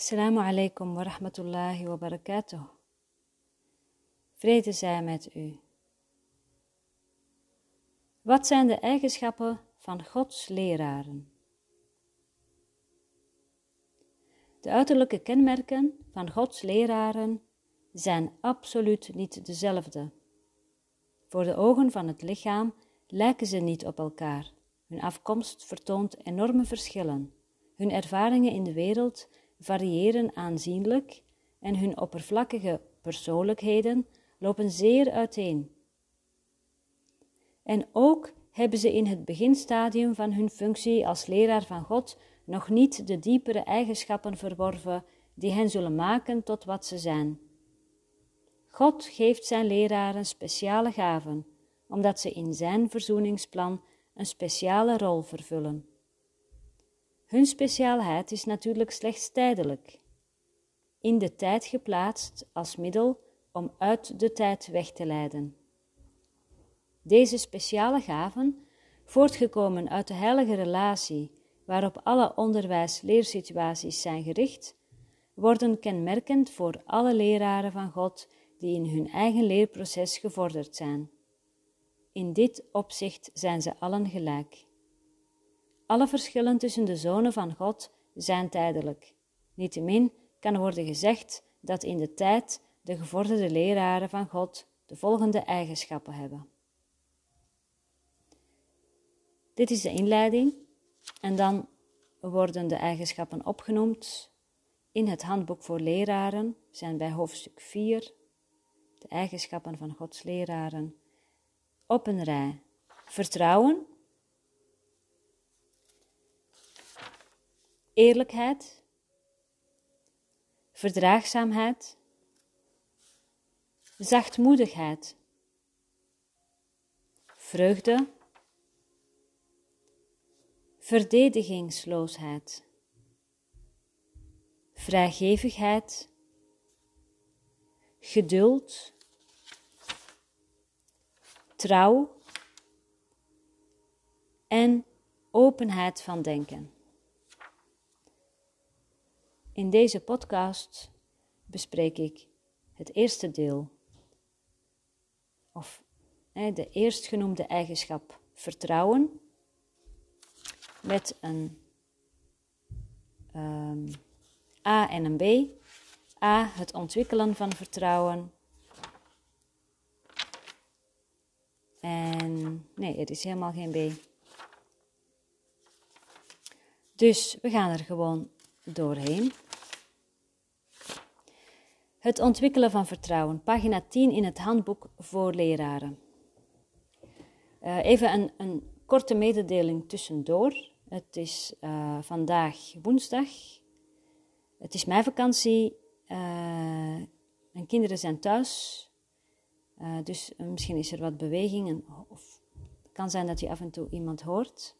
Assalamu alaikum wa rahmatullahi wa barakatuh. Vrede zij met u. Wat zijn de eigenschappen van Gods leraren? De uiterlijke kenmerken van Gods leraren zijn absoluut niet dezelfde. Voor de ogen van het lichaam lijken ze niet op elkaar. Hun afkomst vertoont enorme verschillen. Hun ervaringen in de wereld variëren aanzienlijk en hun oppervlakkige persoonlijkheden lopen zeer uiteen. En ook hebben ze in het beginstadium van hun functie als leraar van God nog niet de diepere eigenschappen verworven die hen zullen maken tot wat ze zijn. God geeft zijn leraren speciale gaven, omdat ze in zijn verzoeningsplan een speciale rol vervullen. Hun speciaalheid is natuurlijk slechts tijdelijk, in de tijd geplaatst als middel om uit de tijd weg te leiden. Deze speciale gaven, voortgekomen uit de heilige relatie waarop alle onderwijs-leersituaties zijn gericht, worden kenmerkend voor alle leraren van God die in hun eigen leerproces gevorderd zijn. In dit opzicht zijn ze allen gelijk. Alle verschillen tussen de zonen van God zijn tijdelijk. Niettemin kan worden gezegd dat in de tijd de gevorderde leraren van God de volgende eigenschappen hebben. Dit is de inleiding en dan worden de eigenschappen opgenoemd in het handboek voor leraren, zijn bij hoofdstuk 4 de eigenschappen van Gods leraren op een rij. Vertrouwen, eerlijkheid, verdraagzaamheid, zachtmoedigheid, vreugde, verdedigingsloosheid, vrijgevigheid, geduld, trouw en openheid van denken. In deze podcast bespreek ik het eerste deel, of de eerstgenoemde eigenschap vertrouwen, met een um, A en een B. A, het ontwikkelen van vertrouwen. En nee, het is helemaal geen B. Dus we gaan er gewoon doorheen. Het ontwikkelen van vertrouwen, pagina 10 in het handboek voor leraren. Uh, even een, een, korte mededeling tussendoor. Het is uh, vandaag woensdag. Het is mijn vakantie. Uh, mijn kinderen zijn thuis. dus misschien is er wat beweging. En, of het kan zijn dat je af en toe iemand hoort.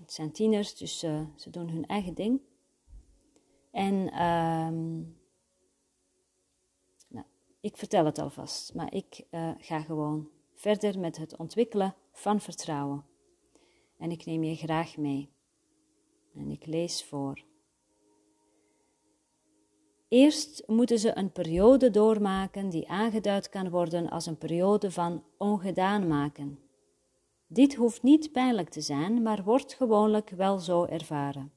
Het zijn tieners, dus ze doen hun eigen ding. En um, nou, ik vertel het alvast, maar ik uh, ga gewoon verder met het ontwikkelen van vertrouwen. En ik neem je graag mee. En ik lees voor. Eerst moeten ze een periode doormaken die aangeduid kan worden als een periode van ongedaan maken. Dit hoeft niet pijnlijk te zijn, maar wordt gewoonlijk wel zo ervaren.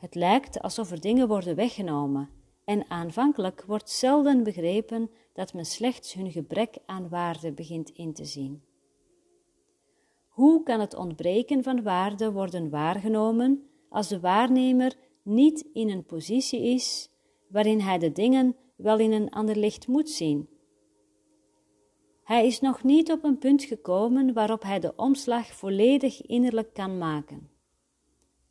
Het lijkt alsof er dingen worden weggenomen, en aanvankelijk wordt zelden begrepen dat men slechts hun gebrek aan waarde begint in te zien. Hoe kan het ontbreken van waarde worden waargenomen als de waarnemer niet in een positie is waarin hij de dingen wel in een ander licht moet zien? Hij is nog niet op een punt gekomen waarop hij de omslag volledig innerlijk kan maken.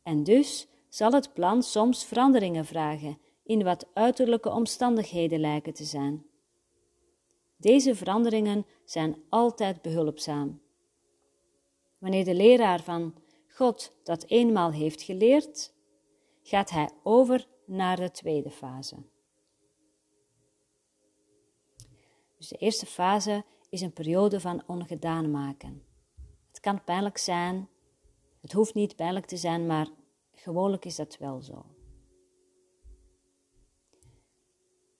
En dus zal het plan soms veranderingen vragen in wat uiterlijke omstandigheden lijken te zijn. Deze veranderingen zijn altijd behulpzaam. Wanneer de leraar van God dat eenmaal heeft geleerd, gaat hij over naar de tweede fase. Dus de eerste fase is een periode van ongedaan maken. Het kan pijnlijk zijn, het hoeft niet pijnlijk te zijn, maar gewoonlijk is dat wel zo.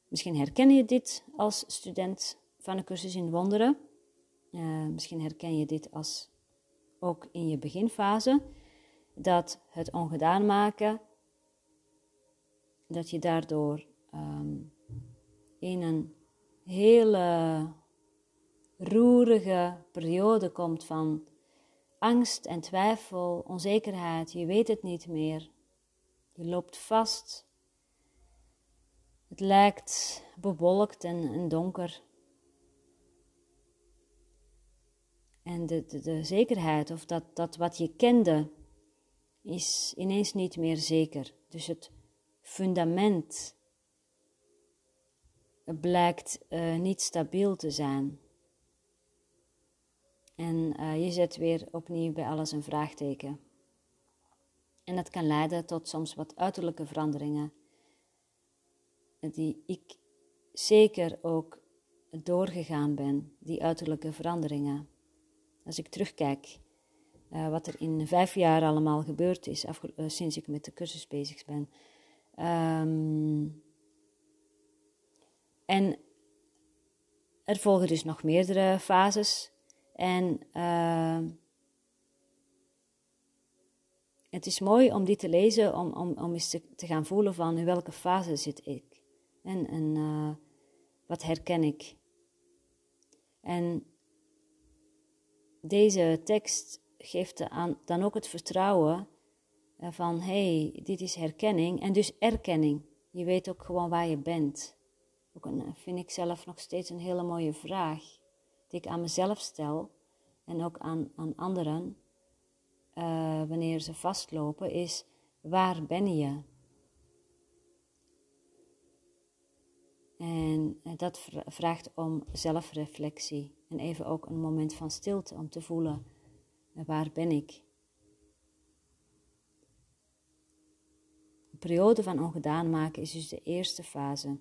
Misschien herken je dit als student van een cursus in wonderen. Uh, misschien herken je dit als ook in je beginfase. Dat het ongedaan maken, dat je daardoor um, in een hele roerige periode komt van angst en twijfel, onzekerheid. Je weet het niet meer. Je loopt vast. Het lijkt bewolkt en, en donker. En de, de, zekerheid, of dat, dat wat je kende, is ineens niet meer zeker. Dus het fundament blijkt uh, niet stabiel te zijn. En uh, je zet weer opnieuw bij alles een vraagteken. En dat kan leiden tot soms wat uiterlijke veranderingen, die ik zeker ook doorgegaan ben, die uiterlijke veranderingen. Als ik terugkijk uh, wat er in vijf jaar allemaal gebeurd is, uh, sinds ik met de cursus bezig ben. Um, en er volgen dus nog meerdere fases. En uh, het is mooi om die te lezen, om, om, om eens te, te gaan voelen van in welke fase zit ik. En, en uh, wat herken ik. En deze tekst geeft dan ook het vertrouwen uh, van hé, hey, dit is herkenning en dus erkenning. Je weet ook gewoon waar je bent. Ook een, vind ik zelf nog steeds een hele mooie vraag die ik aan mezelf stel en ook aan, aan anderen uh, wanneer ze vastlopen, is waar ben je? En dat vraagt om zelfreflectie en even ook een moment van stilte om te voelen waar ben ik? Een periode van ongedaan maken is dus de eerste fase.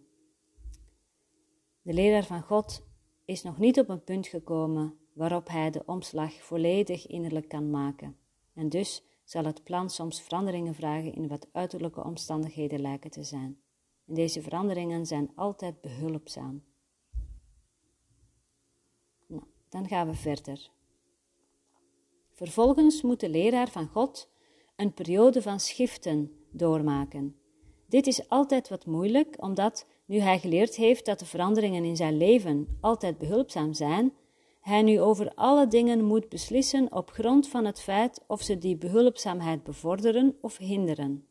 De leraar van God is nog niet op een punt gekomen waarop hij de omslag volledig innerlijk kan maken. En dus zal het plan soms veranderingen vragen in wat uiterlijke omstandigheden lijken te zijn. Deze veranderingen zijn altijd behulpzaam. Nou, dan gaan we verder. Vervolgens moet de leraar van God een periode van schiften doormaken. Dit is altijd wat moeilijk, omdat nu hij geleerd heeft dat de veranderingen in zijn leven altijd behulpzaam zijn, hij nu over alle dingen moet beslissen op grond van het feit of ze die behulpzaamheid bevorderen of hinderen.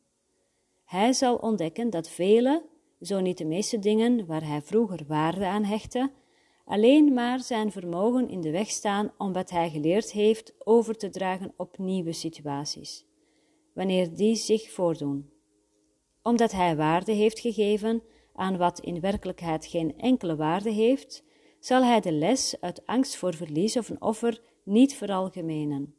Hij zal ontdekken dat vele, zo niet de meeste dingen waar hij vroeger waarde aan hechtte, alleen maar zijn vermogen in de weg staan om wat hij geleerd heeft over te dragen op nieuwe situaties, wanneer die zich voordoen. Omdat hij waarde heeft gegeven aan wat in werkelijkheid geen enkele waarde heeft, zal hij de les uit angst voor verlies of een offer niet veralgemenen.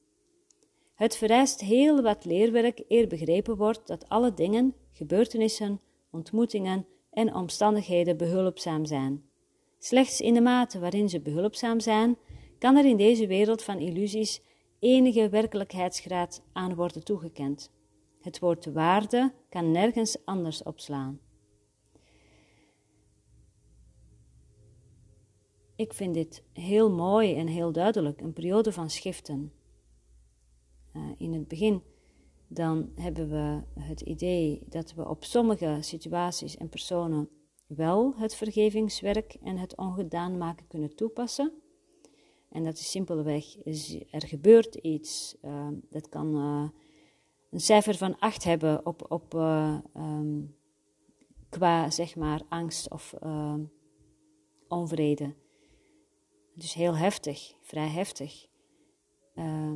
Het vereist heel wat leerwerk eer begrepen wordt dat alle dingen, gebeurtenissen, ontmoetingen en omstandigheden behulpzaam zijn. Slechts in de mate waarin ze behulpzaam zijn, kan er in deze wereld van illusies enige werkelijkheidsgraad aan worden toegekend. Het woord waarde kan nergens anders opslaan. Ik vind dit heel mooi en heel duidelijk, een periode van schiften. Uh, in het begin dan hebben we het idee dat we op sommige situaties en personen wel het vergevingswerk en het ongedaan maken kunnen toepassen. En dat is simpelweg, er gebeurt iets, uh, dat kan uh, een cijfer van 8 hebben op, op uh, um, qua zeg maar angst of onvrede. Dus heel heftig, vrij heftig. Uh,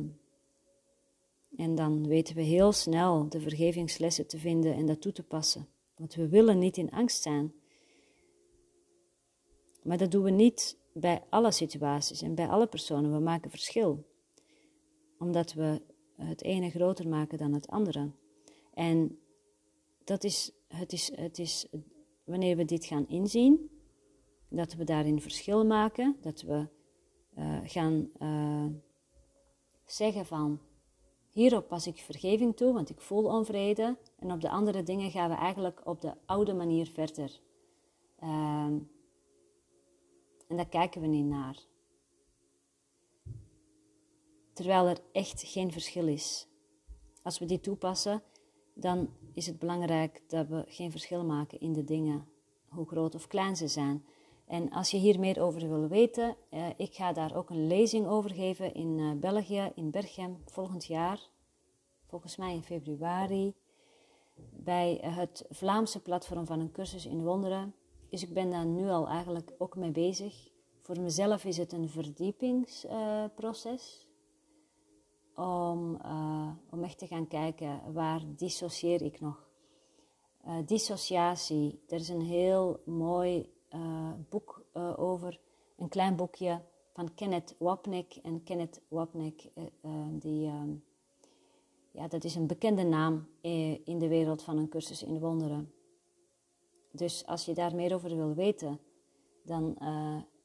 en dan weten we heel snel de vergevingslessen te vinden en dat toe te passen. Want we willen niet in angst zijn. Maar dat doen we niet bij alle situaties en bij alle personen. We maken verschil. Omdat we het ene groter maken dan het andere. En dat is, het is, het is wanneer we dit gaan inzien, dat we daarin verschil maken, dat we uh, gaan uh, zeggen van hierop pas ik vergeving toe, want ik voel onvrede. En op de andere dingen gaan we eigenlijk op de oude manier verder. Ehm, en daar kijken we niet naar. Terwijl er echt geen verschil is. Als we die toepassen, dan is het belangrijk dat we geen verschil maken in de dingen, hoe groot of klein ze zijn. En als je hier meer over wil weten, eh, ik ga daar ook een lezing over geven in uh, België, in Berchem, volgend jaar. Volgens mij in februari. Bij het Vlaamse platform van een cursus in wonderen. Dus ik ben daar nu al eigenlijk ook mee bezig. Voor mezelf is het een verdiepingsproces. Uh, om, uh, om echt te gaan kijken waar dissocieer ik nog. Uh, dissociatie, er is een heel mooi uh, boek uh, over, een klein boekje van Kenneth Wapnick. En Kenneth Wapnick, uh, die, ja, dat is een bekende naam in de wereld van een cursus in wonderen. Dus als je daar meer over wil weten, dan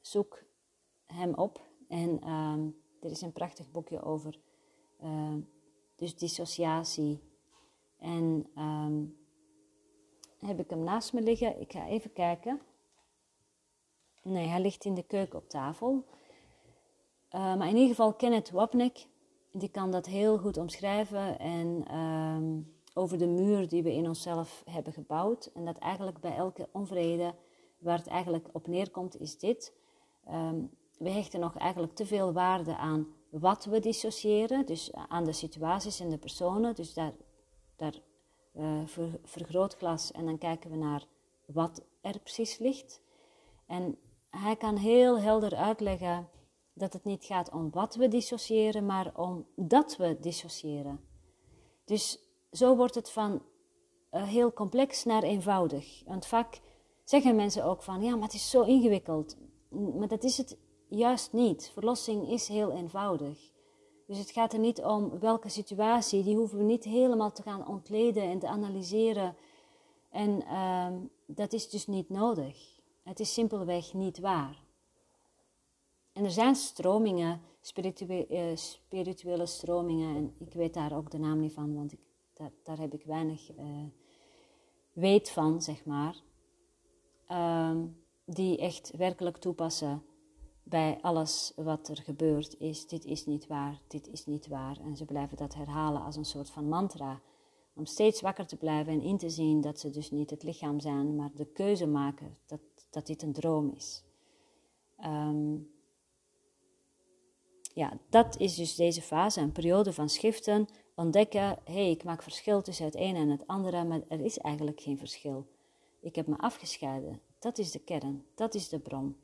zoek hem op. En ehm, er is een prachtig boekje over dus dissociatie. En um, heb ik hem naast me liggen. Ik ga even kijken. Nee, hij ligt in de keuken op tafel. Uh, maar in ieder geval Kenneth Wapnick, die kan dat heel goed omschrijven. En uh, over de muur die we in onszelf hebben gebouwd. En dat eigenlijk bij elke onvrede, waar het eigenlijk op neerkomt, is dit. Um, we hechten nog eigenlijk te veel waarde aan wat we dissociëren. Dus aan de situaties en de personen. Dus daar, daar uh, ver, vergrootglas en dan kijken we naar wat er precies ligt. En hij kan heel helder uitleggen dat het niet gaat om wat we dissociëren, maar om dat we dissociëren. Dus zo wordt het van uh, heel complex naar eenvoudig. Want vaak zeggen mensen ook van ja, maar het is zo ingewikkeld. Maar dat is het juist niet. Verlossing is heel eenvoudig. Dus het gaat er niet om welke situatie, die hoeven we niet helemaal te gaan ontleden en te analyseren. En uh, dat is dus niet nodig. Het is simpelweg niet waar. En er zijn stromingen, spirituele, uh, spirituele stromingen, en ik weet daar ook de naam niet van, want ik, daar, daar heb ik weinig uh, weet van, zeg maar. Uh, die echt werkelijk toepassen bij alles wat er gebeurt, is dit is niet waar, dit is niet waar. En ze blijven dat herhalen als een soort van mantra. Om steeds wakker te blijven en in te zien dat ze dus niet het lichaam zijn, maar de keuze maken dat dat dit een droom is. Um, ja, dat is dus deze fase, een periode van schriften. Ontdekken, hey, ik maak verschil tussen het ene en het andere, maar er is eigenlijk geen verschil. Ik heb me afgescheiden. Dat is de kern, dat is de bron.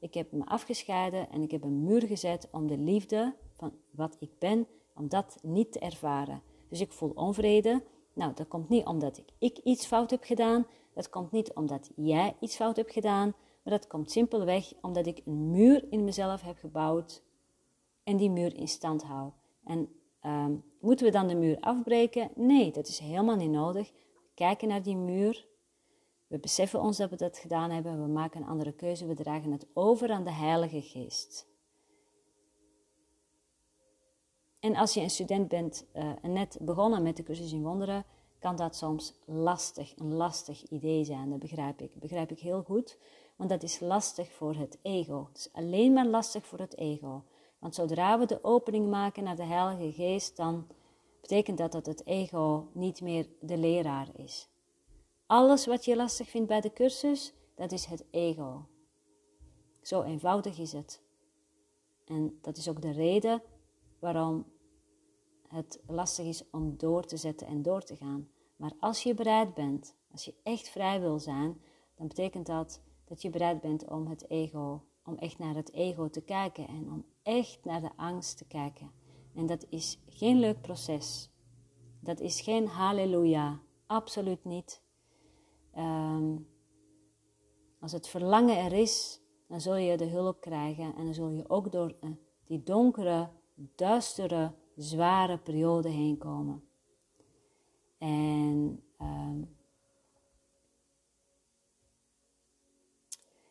Ik heb me afgescheiden en ik heb een muur gezet om de liefde van wat ik ben, om dat niet te ervaren. Dus ik voel onvrede. Nou, dat komt niet omdat ik iets fout heb gedaan, dat komt niet omdat jij iets fout hebt gedaan, maar dat komt simpelweg omdat ik een muur in mezelf heb gebouwd en die muur in stand hou. En um, moeten we dan de muur afbreken? Nee, dat is helemaal niet nodig. We kijken naar die muur. We beseffen ons dat we dat gedaan hebben. We maken een andere keuze. We dragen het over aan de Heilige Geest. En als je een student bent uh, en net begonnen met de cursus in wonderen, kan dat soms lastig, een lastig idee zijn. Dat begrijp ik. Dat begrijp ik heel goed, want dat is lastig voor het ego. Het is alleen maar lastig voor het ego. Want zodra we de opening maken naar de Heilige Geest, dan betekent dat dat het ego niet meer de leraar is. Alles wat je lastig vindt bij de cursus, dat is het ego. Zo eenvoudig is het. En dat is ook de reden waarom het lastig is om door te zetten en door te gaan. Maar als je bereid bent, als je echt vrij wil zijn, dan betekent dat dat je bereid bent om het ego, om echt naar het ego te kijken en om echt naar de angst te kijken. En dat is geen leuk proces. Dat is geen halleluja, absoluut niet. Um, als het verlangen er is, dan zul je de hulp krijgen en dan zul je ook door uh, die donkere, duistere, zware periode heen komen. En um,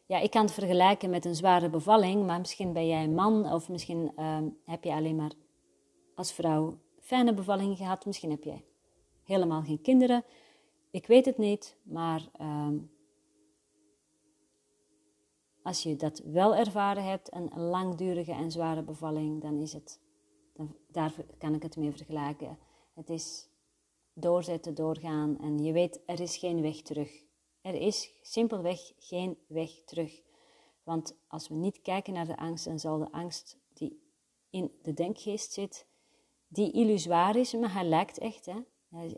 ja, ik kan het vergelijken met een zware bevalling, maar misschien ben jij een man of misschien um, heb je alleen maar als vrouw fijne bevalling gehad. Misschien heb je helemaal geen kinderen. Ik weet het niet, maar um, als je dat wel ervaren hebt, een langdurige en zware bevalling, dan is het, daar kan ik het mee vergelijken. Het is doorzetten, doorgaan en je weet, er is geen weg terug. Er is simpelweg geen weg terug. Want als we niet kijken naar de angst, dan zal de angst die in de denkgeest zit, die illusoir is, maar hij lijkt echt. Hè?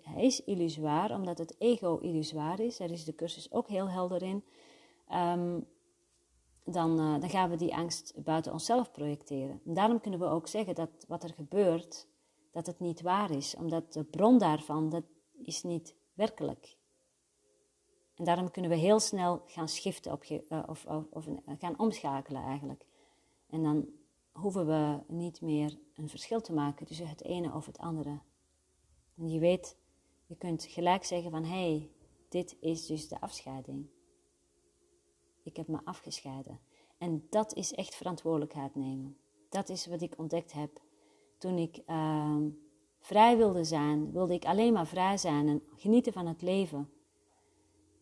Hij is illusoir, omdat het ego illusoir is. Daar is de cursus ook heel helder in. Ehm, dan, uh, dan gaan we die angst buiten onszelf projecteren. En daarom kunnen we ook zeggen dat wat er gebeurt, dat het niet waar is. Omdat de bron daarvan, dat is niet werkelijk. En daarom kunnen we heel snel gaan shiften op, uh, of, of, of gaan omschakelen eigenlijk. En dan hoeven we niet meer een verschil te maken tussen het ene of het andere. En je weet, je kunt gelijk zeggen van hé, hey, dit is dus de afscheiding. Ik heb me afgescheiden. En dat is echt verantwoordelijkheid nemen. Dat is wat ik ontdekt heb. Toen ik uh, vrij wilde zijn, wilde ik alleen maar vrij zijn en genieten van het leven.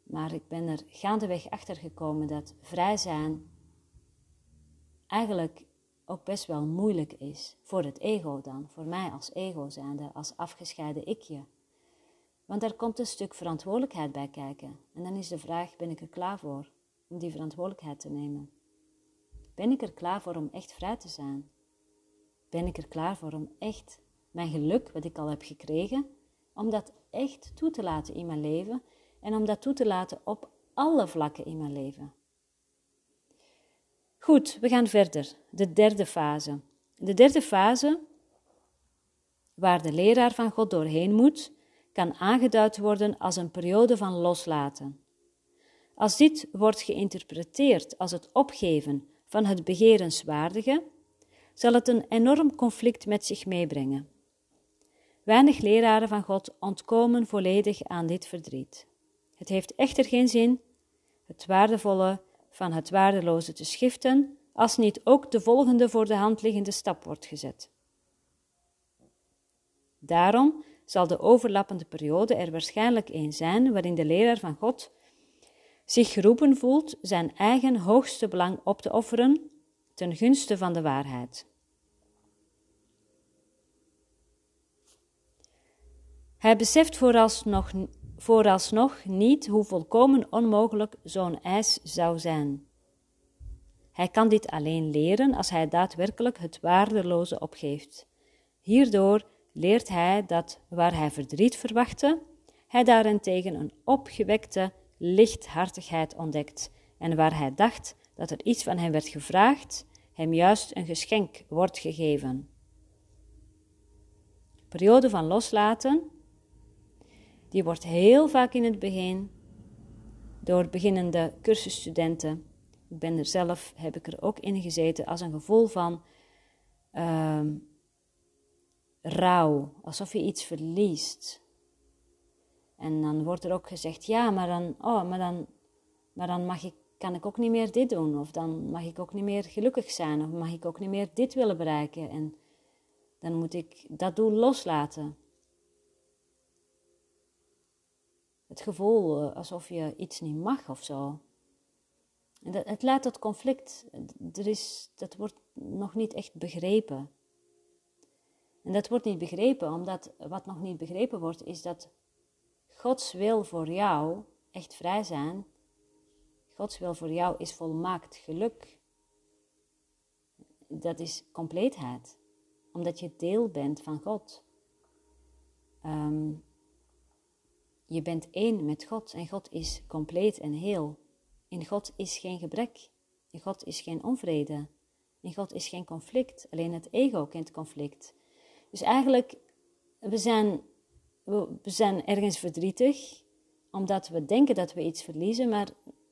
Maar ik ben er gaandeweg achter gekomen dat vrij zijn eigenlijk ook best wel moeilijk is. Voor het ego dan, voor mij als ego zijnde, als afgescheiden ikje. Want er komt een stuk verantwoordelijkheid bij kijken. En dan is de vraag, ben ik er klaar voor om die verantwoordelijkheid te nemen? Ben ik er klaar voor om echt vrij te zijn? Ben ik er klaar voor om echt mijn geluk, wat ik al heb gekregen, om dat echt toe te laten in mijn leven en om dat toe te laten op alle vlakken in mijn leven? Goed, we gaan verder. De derde fase. De derde fase, waar de leraar van God doorheen moet, kan aangeduid worden als een periode van loslaten. Als dit wordt geïnterpreteerd als het opgeven van het begerenswaardige, zal het een enorm conflict met zich meebrengen. Weinig leraren van God ontkomen volledig aan dit verdriet. Het heeft echter geen zin het waardevolle van het waardeloze te schiften, als niet ook de volgende voor de hand liggende stap wordt gezet. Daarom zal de overlappende periode er waarschijnlijk een zijn waarin de leraar van God zich geroepen voelt zijn eigen hoogste belang op te offeren ten gunste van de waarheid. Hij beseft vooralsnog, vooralsnog niet hoe volkomen onmogelijk zo'n eis zou zijn. Hij kan dit alleen leren als hij daadwerkelijk het waardeloze opgeeft. Hierdoor leert hij dat waar hij verdriet verwachtte, hij daarentegen een opgewekte lichthartigheid ontdekt en waar hij dacht dat er iets van hem werd gevraagd, hem juist een geschenk wordt gegeven. Periode van loslaten, die wordt heel vaak in het begin door beginnende cursusstudenten. Ik ben er zelf, heb ik er ook in gezeten, als een gevoel van uh, rouw, alsof je iets verliest. En dan wordt er ook gezegd, ja, maar dan, oh, maar dan, maar dan mag ik, kan ik ook niet meer dit doen. Of dan mag ik ook niet meer gelukkig zijn. Of mag ik ook niet meer dit willen bereiken. En dan moet ik dat doel loslaten. Het gevoel eh, alsof je iets niet mag of zo. En dat, het leidt tot conflict. Er is, dat wordt nog niet echt begrepen. En dat wordt niet begrepen, omdat wat nog niet begrepen wordt, is dat Gods wil voor jou, echt vrij zijn, Gods wil voor jou is volmaakt geluk. Dat is compleetheid, omdat je deel bent van God. Ehm, je bent één met God en God is compleet en heel. In God is geen gebrek, in God is geen onvrede, in God is geen conflict, alleen het ego kent conflict. Dus eigenlijk, we zijn we, zijn ergens verdrietig omdat we denken dat we iets verliezen, maar we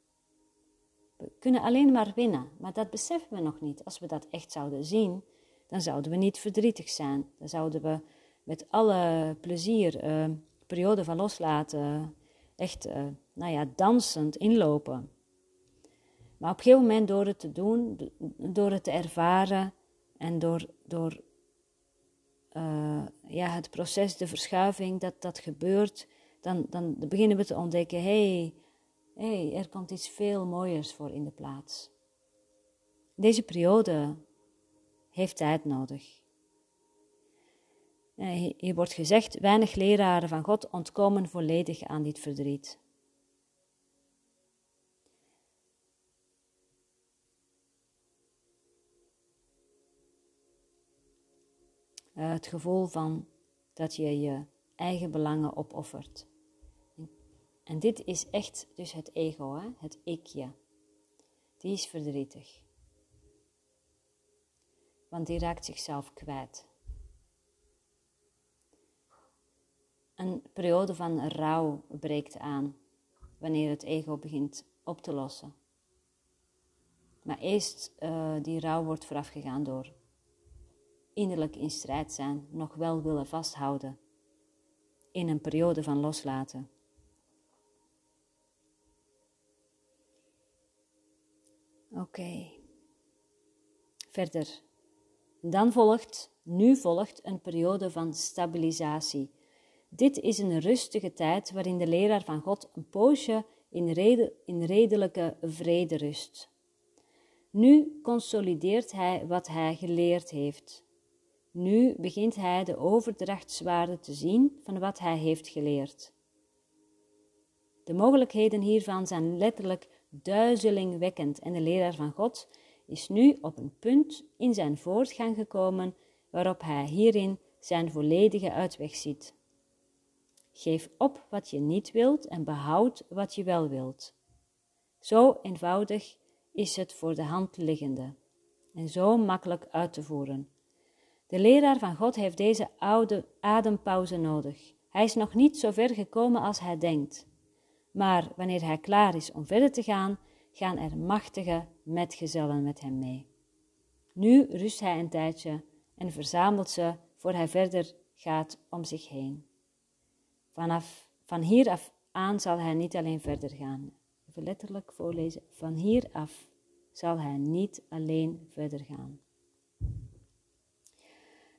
kunnen alleen maar winnen. Maar dat beseffen we nog niet. Als we dat echt zouden zien, dan zouden we niet verdrietig zijn. Dan zouden we met alle plezier uh, periode van loslaten, echt, uh, nou ja, dansend inlopen. Maar op een gegeven moment door het te doen, door het te ervaren en door, door uh, ja, het proces, de verschuiving, dat dat gebeurt, dan, dan beginnen we te ontdekken: hé, hey, hey, er komt iets veel mooiers voor in de plaats. deze periode heeft tijd nodig. Eh, hier wordt gezegd, weinig leraren van God ontkomen volledig aan dit verdriet. Eh, het gevoel van dat je je eigen belangen opoffert. En dit is echt dus het ego, hè? het ikje. Die is verdrietig. Want die raakt zichzelf kwijt. Een periode van rouw breekt aan wanneer het ego begint op te lossen. Maar eerst uh, die rouw wordt voorafgegaan door innerlijk in strijd zijn, nog wel willen vasthouden in een periode van loslaten. Oké. Verder. Dan volgt, nu volgt een periode van stabilisatie. Dit is een rustige tijd waarin de leraar van God een poosje in, in redelijke vrede rust. Nu consolideert hij wat hij geleerd heeft. Nu begint hij de overdrachtswaarde te zien van wat hij heeft geleerd. De mogelijkheden hiervan zijn letterlijk duizelingwekkend en de leraar van God is nu op een punt in zijn voortgang gekomen waarop hij hierin zijn volledige uitweg ziet. Geef op wat je niet wilt en behoud wat je wel wilt. Zo eenvoudig is het voor de hand liggende en zo makkelijk uit te voeren. De leraar van God heeft deze oude adempauze nodig. Hij is nog niet zo ver gekomen als hij denkt. Maar wanneer hij klaar is om verder te gaan, gaan er machtige metgezellen met hem mee. Nu rust hij een tijdje en verzamelt ze voor hij verder gaat om zich heen. Vanaf, van hier af aan zal hij niet alleen verder gaan. Even letterlijk voorlezen. Van hier af zal hij niet alleen verder gaan.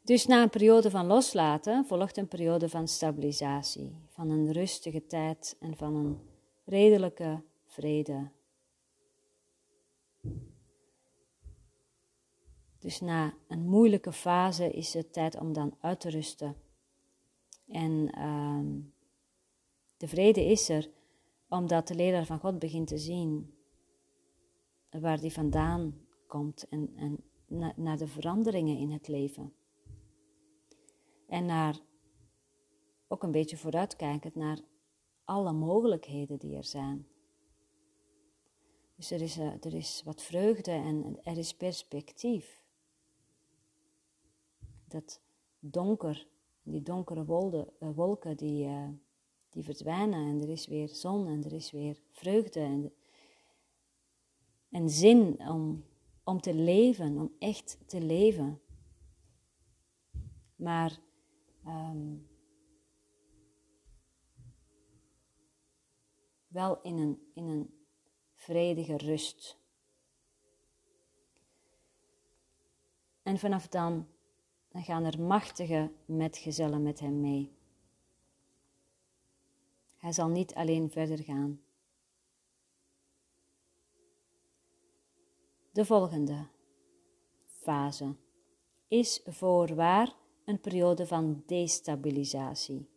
Dus na een periode van loslaten volgt een periode van stabilisatie, van een rustige tijd en van een redelijke vrede. Dus na een moeilijke fase is het tijd om dan uit te rusten. En ehm, de vrede is er omdat de leraar van God begint te zien waar die vandaan komt en, en naar de veranderingen in het leven. En naar ook een beetje vooruitkijkend naar alle mogelijkheden die er zijn. Dus er is, uh, er is wat vreugde en er is perspectief. Dat donker, die donkere uh, wolken die, uh, die verdwijnen en er is weer zon en er is weer vreugde en, en zin om, om te leven, om echt te leven. Maar um, wel in een, in een vredige rust. En vanaf dan, dan gaan er machtige metgezellen met hem mee. Hij zal niet alleen verder gaan. De volgende fase is voorwaar een periode van destabilisatie.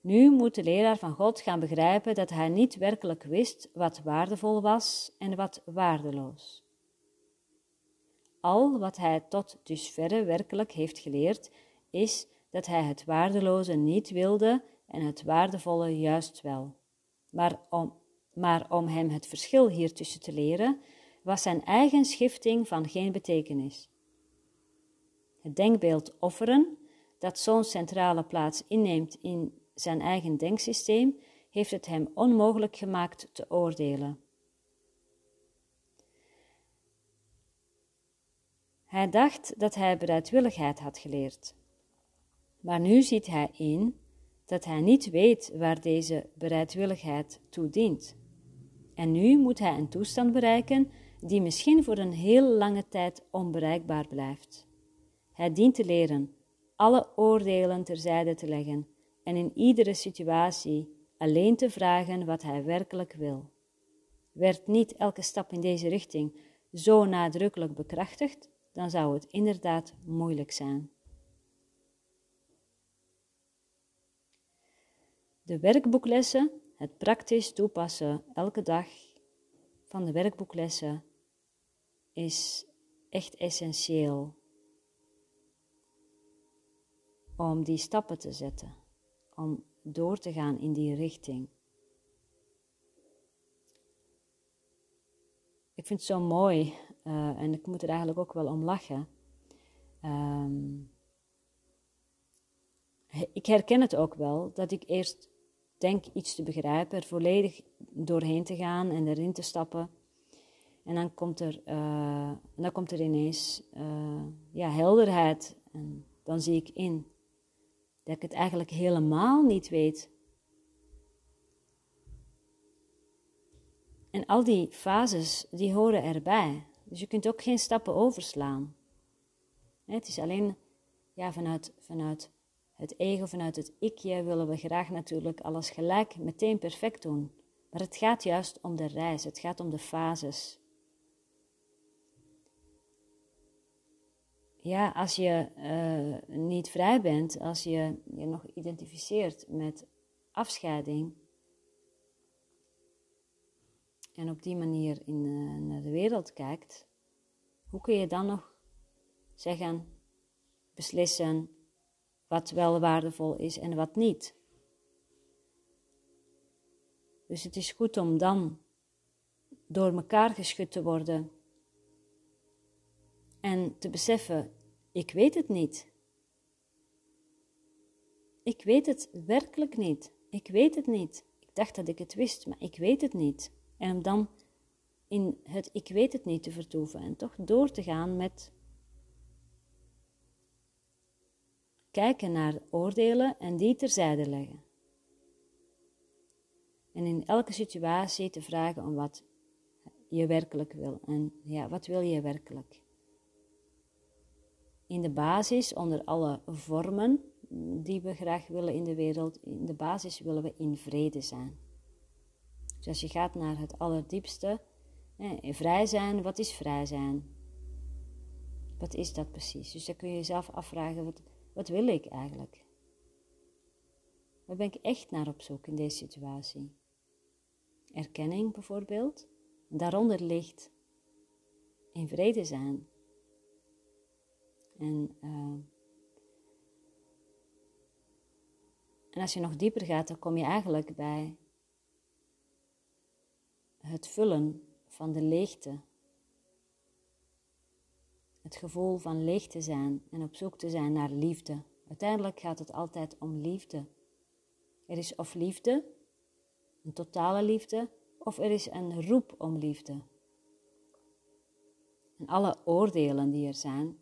Nu moet de leraar van God gaan begrijpen dat hij niet werkelijk wist wat waardevol was en wat waardeloos. Al wat hij tot dusverre werkelijk heeft geleerd, is dat hij het waardeloze niet wilde en het waardevolle juist wel. Maar om, maar om hem het verschil hiertussen te leren, was zijn eigen schifting van geen betekenis. Het denkbeeld offeren, dat zo'n centrale plaats inneemt in zijn eigen denksysteem, heeft het hem onmogelijk gemaakt te oordelen. Hij dacht dat hij bereidwilligheid had geleerd. Maar nu ziet hij in dat hij niet weet waar deze bereidwilligheid toe dient. En nu moet hij een toestand bereiken die misschien voor een heel lange tijd onbereikbaar blijft. Hij dient te leren alle oordelen terzijde te leggen en in iedere situatie alleen te vragen wat hij werkelijk wil. Werd niet elke stap in deze richting zo nadrukkelijk bekrachtigt, dan zou het inderdaad moeilijk zijn. De werkboeklessen, het praktisch toepassen elke dag van de werkboeklessen, is echt essentieel om die stappen te zetten, om door te gaan in die richting. Ik vind het zo mooi uh, en ik moet er eigenlijk ook wel om lachen. Um, ik herken het ook wel dat ik eerst denk iets te begrijpen, er volledig doorheen te gaan en erin te stappen. En dan komt er, uh, dan komt er ineens uh, ja, helderheid. En dan zie ik in dat ik het eigenlijk helemaal niet weet. En al die fases, die horen erbij. Dus je kunt ook geen stappen overslaan. Het is alleen ja, vanuit, vanuit het ego, vanuit het ikje willen we graag natuurlijk alles gelijk meteen perfect doen. Maar het gaat juist om de reis, het gaat om de fases. Ja, als je uh, niet vrij bent, als je je nog identificeert met afscheiding en op die manier in, uh, naar de wereld kijkt, hoe kun je dan nog zeggen, beslissen wat wel waardevol is en wat niet? Dus het is goed om dan door elkaar geschud te worden en te beseffen, ik weet het niet. Ik weet het werkelijk niet. Ik weet het niet. Ik dacht dat ik het wist, maar ik weet het niet. En om dan in het ik weet het niet te vertoeven en toch door te gaan met kijken naar oordelen en die terzijde leggen. En in elke situatie te vragen om wat je werkelijk wil. En ja, wat wil je werkelijk? In de basis, onder alle vormen die we graag willen in de wereld, in de basis willen we in vrede zijn. Dus als je gaat naar het allerdiepste, eh, vrij zijn, wat is vrij zijn? Wat is dat precies? Dus dan kun je jezelf afvragen, wat, wat wil ik eigenlijk? Waar ben ik echt naar op zoek in deze situatie? Erkenning bijvoorbeeld. Daaronder ligt in vrede zijn. En, uh, en als je nog dieper gaat, dan kom je eigenlijk bij het vullen van de leegte. Het gevoel van leeg te zijn en op zoek te zijn naar liefde. Uiteindelijk gaat het altijd om liefde. Er is of liefde, een totale liefde, of er is een roep om liefde. En alle oordelen die er zijn,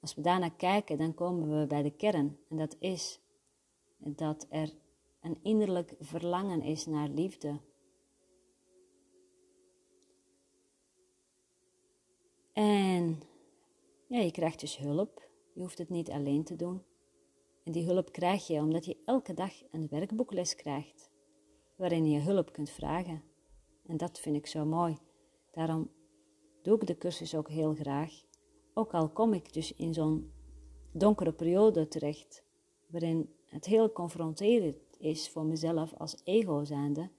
als we daarnaar kijken, dan komen we bij de kern. En dat is dat er een innerlijk verlangen is naar liefde. En ja, je krijgt dus hulp. Je hoeft het niet alleen te doen. En die hulp krijg je omdat je elke dag een werkboekles krijgt, waarin je hulp kunt vragen. En dat vind ik zo mooi. Daarom doe ik de cursus ook heel graag. Ook al kom ik dus in zo'n donkere periode terecht, waarin het heel confronterend is voor mezelf als ego zijnde,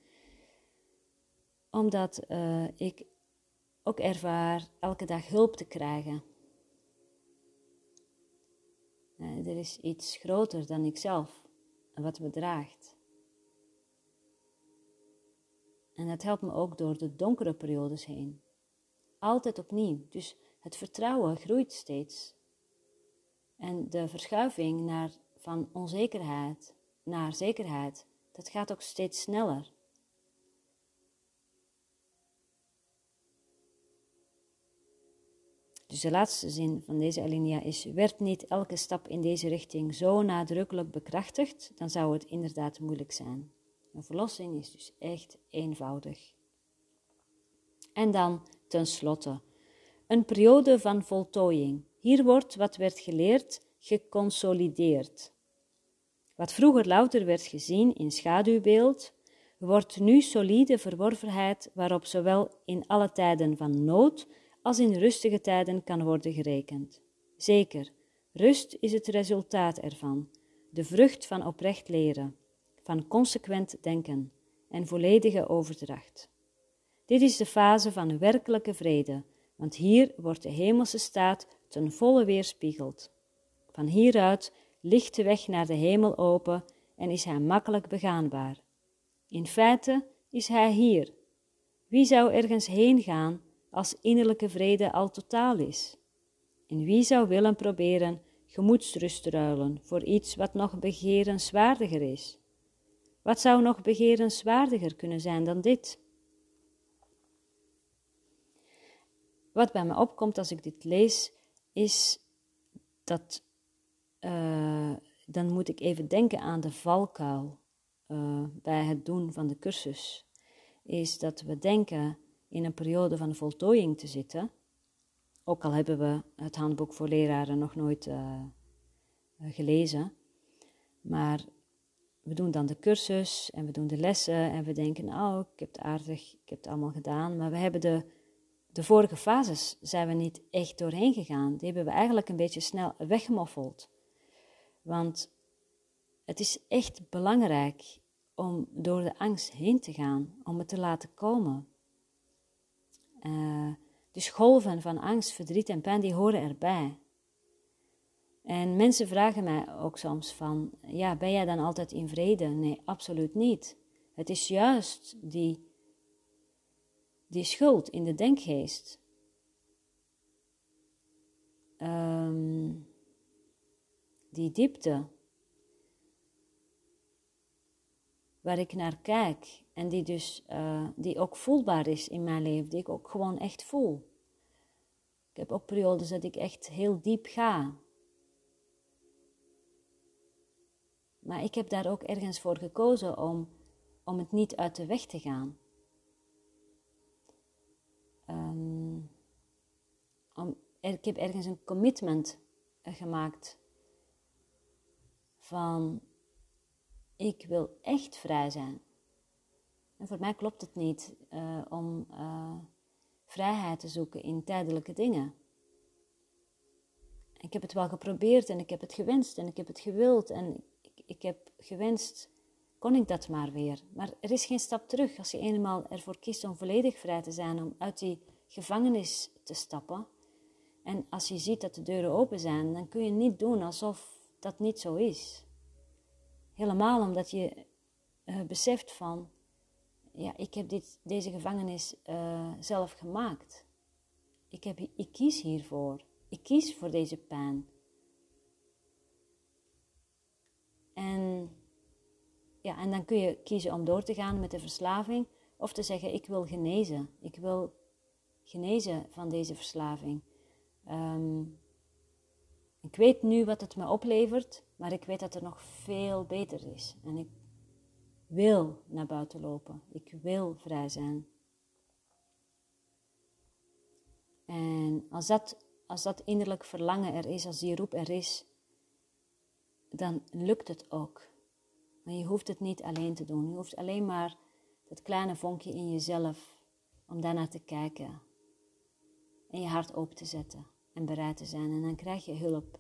omdat uh, ik ook ervaar elke dag hulp te krijgen. Uh, er is iets groter dan ikzelf wat me draagt. En dat helpt me ook door de donkere periodes heen. Altijd opnieuw. Dus het vertrouwen groeit steeds. En de verschuiving naar, van onzekerheid naar zekerheid, dat gaat ook steeds sneller. Dus de laatste zin van deze alinea is: werd niet elke stap in deze richting zo nadrukkelijk bekrachtigd, dan zou het inderdaad moeilijk zijn. Een verlossing is dus echt eenvoudig. En dan tenslotte een periode van voltooiing. Hier wordt wat werd geleerd geconsolideerd. Wat vroeger louter werd gezien in schaduwbeeld, wordt nu solide verworvenheid waarop zowel in alle tijden van nood als in rustige tijden kan worden gerekend. Zeker, rust is het resultaat ervan, de vrucht van oprecht leren, van consequent denken en volledige overdracht. Dit is de fase van werkelijke vrede, want hier wordt de hemelse staat ten volle weerspiegeld. Van hieruit ligt de weg naar de hemel open en is hij makkelijk begaanbaar. In feite is hij hier. Wie zou ergens heen gaan als innerlijke vrede al totaal is? En wie zou willen proberen gemoedsrust te ruilen voor iets wat nog begerenswaardiger is? Wat zou nog begerenswaardiger kunnen zijn dan dit? Wat bij me opkomt als ik dit lees, is dat uh, dan moet ik even denken aan de valkuil uh, bij het doen van de cursus. Is dat we denken in een periode van voltooiing te zitten, ook al hebben we het handboek voor leraren nog nooit uh, gelezen, maar we doen dan de cursus en we doen de lessen en we denken, oh, ik heb het aardig, ik heb het allemaal gedaan, maar we hebben de, de vorige fases zijn we niet echt doorheen gegaan. Die hebben we eigenlijk een beetje snel weggemoffeld. Want het is echt belangrijk om door de angst heen te gaan, om het te laten komen. Uh, dus golven van angst, verdriet en pijn, die horen erbij. En mensen vragen mij ook soms van, ja, ben jij dan altijd in vrede? Nee, absoluut niet. Het is juist die, die schuld in de denkgeest. Um, die diepte waar ik naar kijk en die dus uh, die ook voelbaar is in mijn leven, die ik ook gewoon echt voel. Ik heb ook periodes dat ik echt heel diep ga. Maar ik heb daar ook ergens voor gekozen om, om het niet uit de weg te gaan. Ik heb ergens een commitment gemaakt van ik wil echt vrij zijn. En voor mij klopt het niet uh, om uh, vrijheid te zoeken in tijdelijke dingen. Ik heb het wel geprobeerd en ik heb het gewenst en ik heb het gewild en ik, ik heb gewenst, kon ik dat maar weer. Maar er is geen stap terug als je eenmaal ervoor kiest om volledig vrij te zijn, om uit die gevangenis te stappen. En als je ziet dat de deuren open zijn, dan kun je niet doen alsof dat niet zo is. Helemaal omdat je uh, beseft van, ja, ik heb dit, deze gevangenis uh, zelf gemaakt. Ik, heb, ik kies hiervoor. Ik kies voor deze pijn. En, ja, en dan kun je kiezen om door te gaan met de verslaving of te zeggen, ik wil genezen. Ik wil genezen van deze verslaving. Um, ik weet nu wat het me oplevert, maar ik weet dat er nog veel beter is. En ik wil naar buiten lopen. Ik wil vrij zijn. En als dat, als dat innerlijk verlangen er is, als die roep er is, dan lukt het ook. Maar je hoeft het niet alleen te doen. Je hoeft alleen maar dat kleine vonkje in jezelf om daarnaar te kijken en je hart open te zetten en bereid te zijn. En dan krijg je hulp.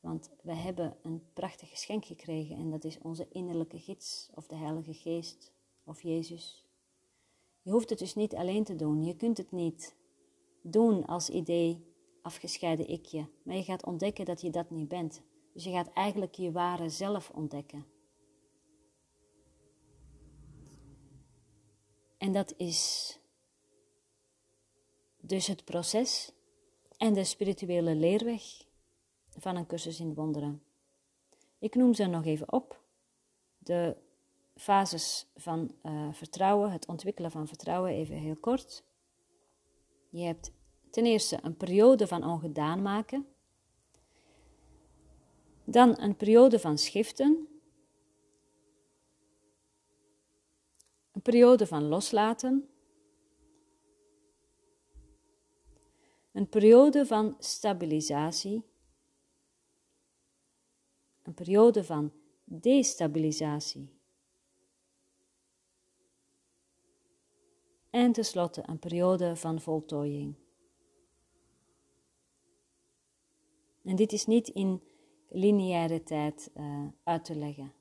Want we hebben een prachtig geschenk gekregen en dat is onze innerlijke gids of de Heilige Geest of Jezus. Je hoeft het dus niet alleen te doen. Je kunt het niet doen als idee afgescheiden ikje. Maar je gaat ontdekken dat je dat niet bent. Dus je gaat eigenlijk je ware zelf ontdekken. En dat is dus het proces en de spirituele leerweg van een cursus in wonderen. Ik noem ze nog even op. De fases van uh, vertrouwen, het ontwikkelen van vertrouwen, even heel kort. Je hebt ten eerste een periode van ongedaan maken. Dan een periode van schiften. Een periode van loslaten. Een periode van stabilisatie. Een periode van destabilisatie. en tenslotte een periode van voltooiing. En dit is niet in lineaire tijd uh, uit te leggen.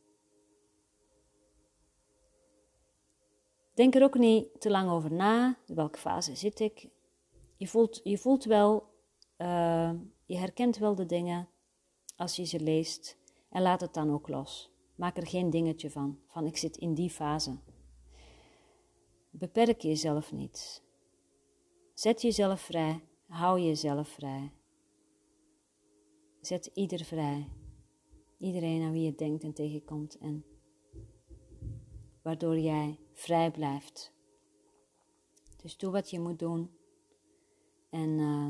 Denk er ook niet te lang over na. Welke fase zit ik? Je voelt, je voelt wel, uh, je herkent wel de dingen als je ze leest en laat het dan ook los. Maak er geen dingetje van, van ik zit in die fase. Beperk jezelf niet. Zet jezelf vrij, hou jezelf vrij. Zet ieder vrij. Iedereen aan wie je denkt en tegenkomt en waardoor jij vrij blijft. Dus doe wat je moet doen en uh,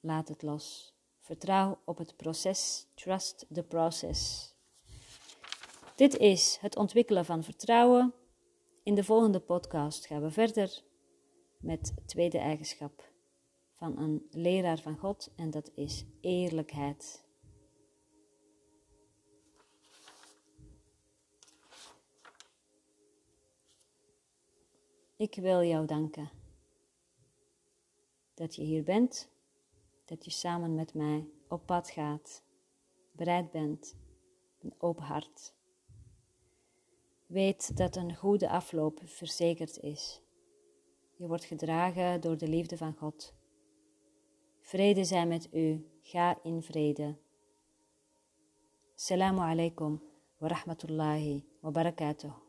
laat het los. Vertrouw op het proces. Trust the process. Dit is het ontwikkelen van vertrouwen. In de volgende podcast gaan we verder met het tweede eigenschap van een leraar van God en dat is eerlijkheid. Ik wil jou danken dat je hier bent, dat je samen met mij op pad gaat, bereid bent, een open hart. Weet dat een goede afloop verzekerd is. Je wordt gedragen door de liefde van God. Vrede zij met u, ga in vrede. Assalamu alaikum wa rahmatullahi wa barakatuh.